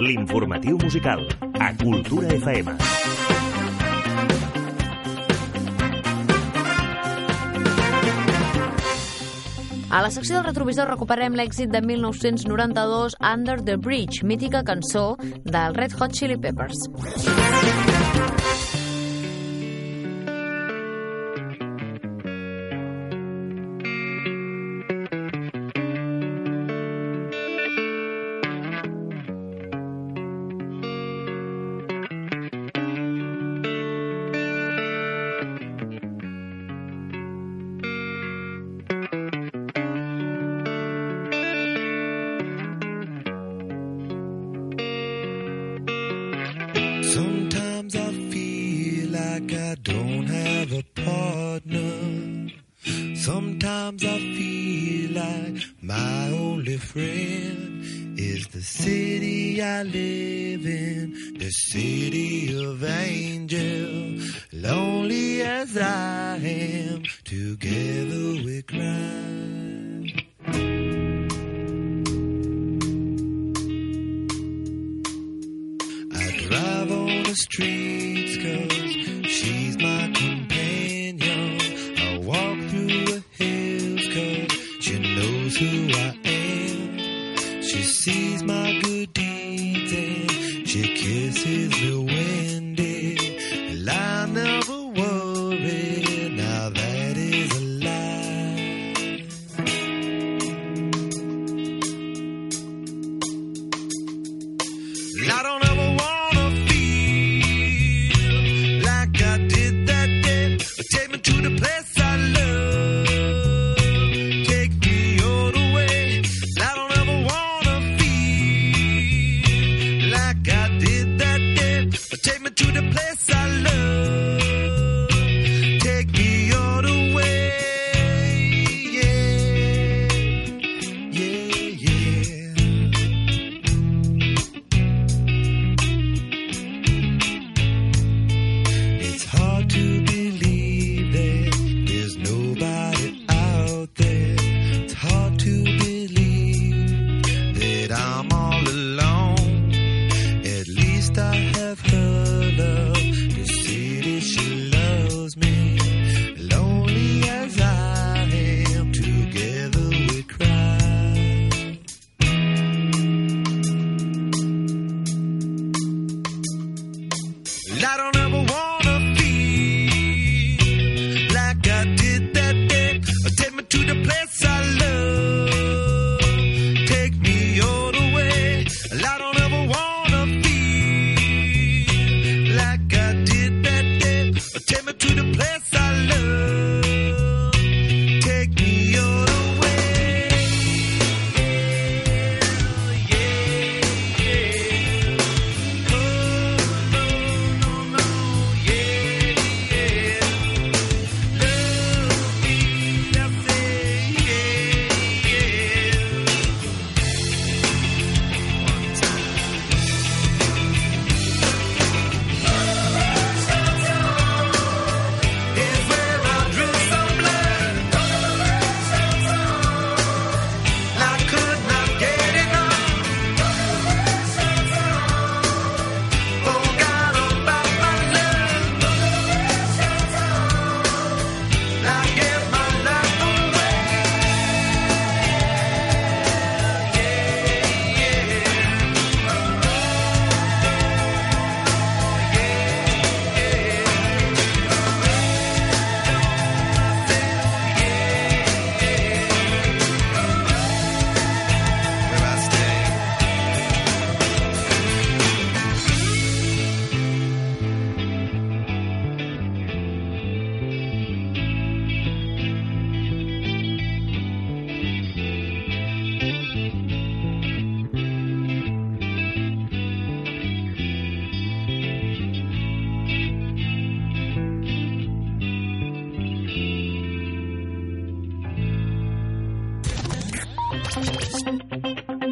L'informatiu musical a Cultura FM. A la secció del retrovisor recuperem l'èxit de 1992 Under the Bridge, mítica cançó del Red Hot Chili Peppers. don't have a partner. Sometimes I feel like my only friend is the city I live in, the city of angels. Lonely as I am, together.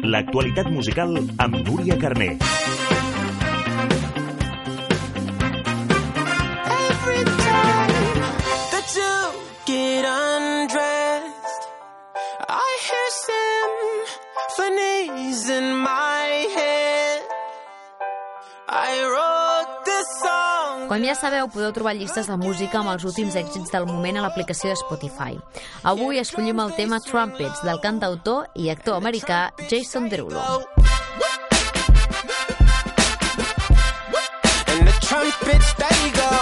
L'actualitat musical amb Núria Carner. Com ja sabeu, podeu trobar llistes de música amb els últims èxits del moment a l'aplicació de Spotify. Avui escollim el tema Trumpets del cantautor i actor americà Jason Derulo. And the trumpets, go.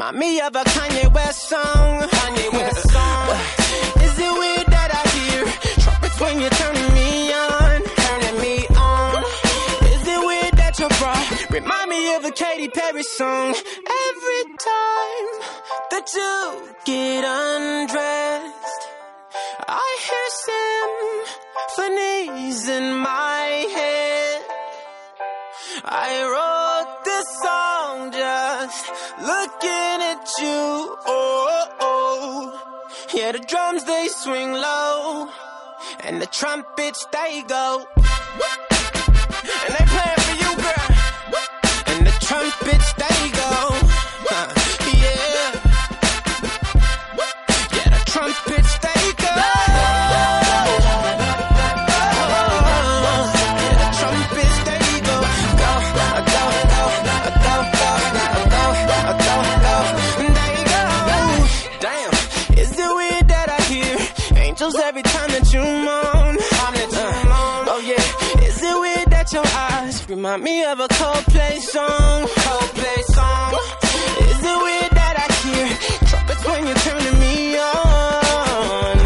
Remind me of a Kanye West song? Kanye West song. Is it weird that I hear trumpets when you're turning me on? Turning me on. Is it weird that your bra remind me of a Katy Perry song? Every time that you get undressed. I hear symphonies in my the drums they swing low, and the trumpets they go. And they playing for you, girl. And the trumpets they go. Remind me of a Coldplay song? Coldplay song. Is it weird that I hear trumpets when you're turning me on?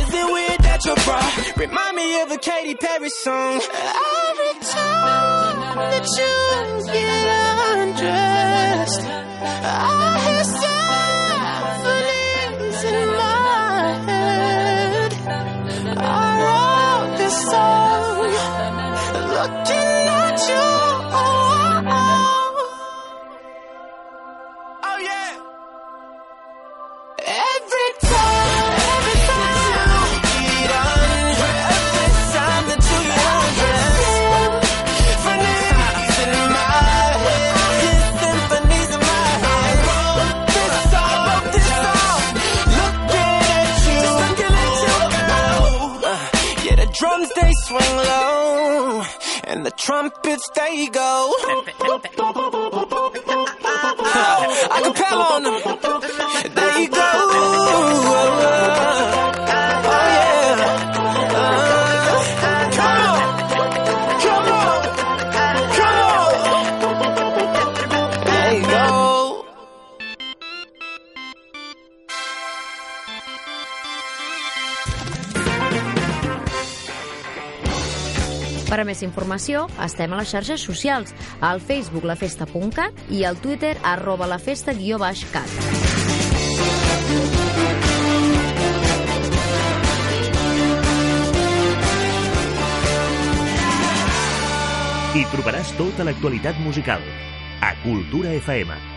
Is it weird that your bra remind me of a Katy Perry song? Every time that you get undressed, I hear you. Trumpets they go. Per a més informació, estem a les xarxes socials, al Facebook lafesta.cat i al Twitter arroba lafesta guió baix cat. Hi trobaràs tota l'actualitat musical. A Cultura FM.